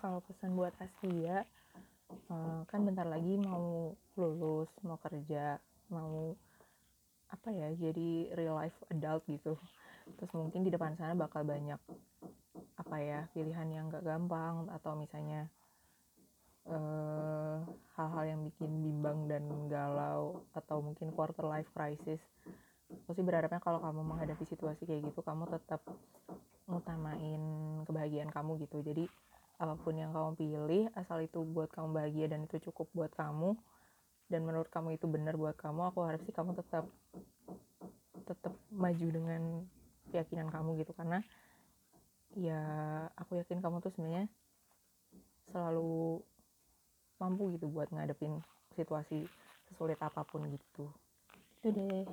kalau pesan buat Asia uh, kan bentar lagi mau lulus mau kerja mau apa ya jadi real life adult gitu. Terus mungkin di depan sana bakal banyak apa ya pilihan yang gak gampang atau misalnya eh, hal-hal uh, yang bikin bimbang dan galau atau mungkin quarter life crisis. Aku sih berharapnya kalau kamu menghadapi situasi kayak gitu kamu tetap ngutamain kebahagiaan kamu gitu. Jadi apa pun yang kamu pilih asal itu buat kamu bahagia dan itu cukup buat kamu dan menurut kamu itu benar buat kamu aku harap sih kamu tetap tetap maju dengan keyakinan kamu gitu. Karena ya aku yakin kamu tuh sebenarnya selalu mampu gitu buat ngadepin situasi sesulit apa pun gitu. Itu deh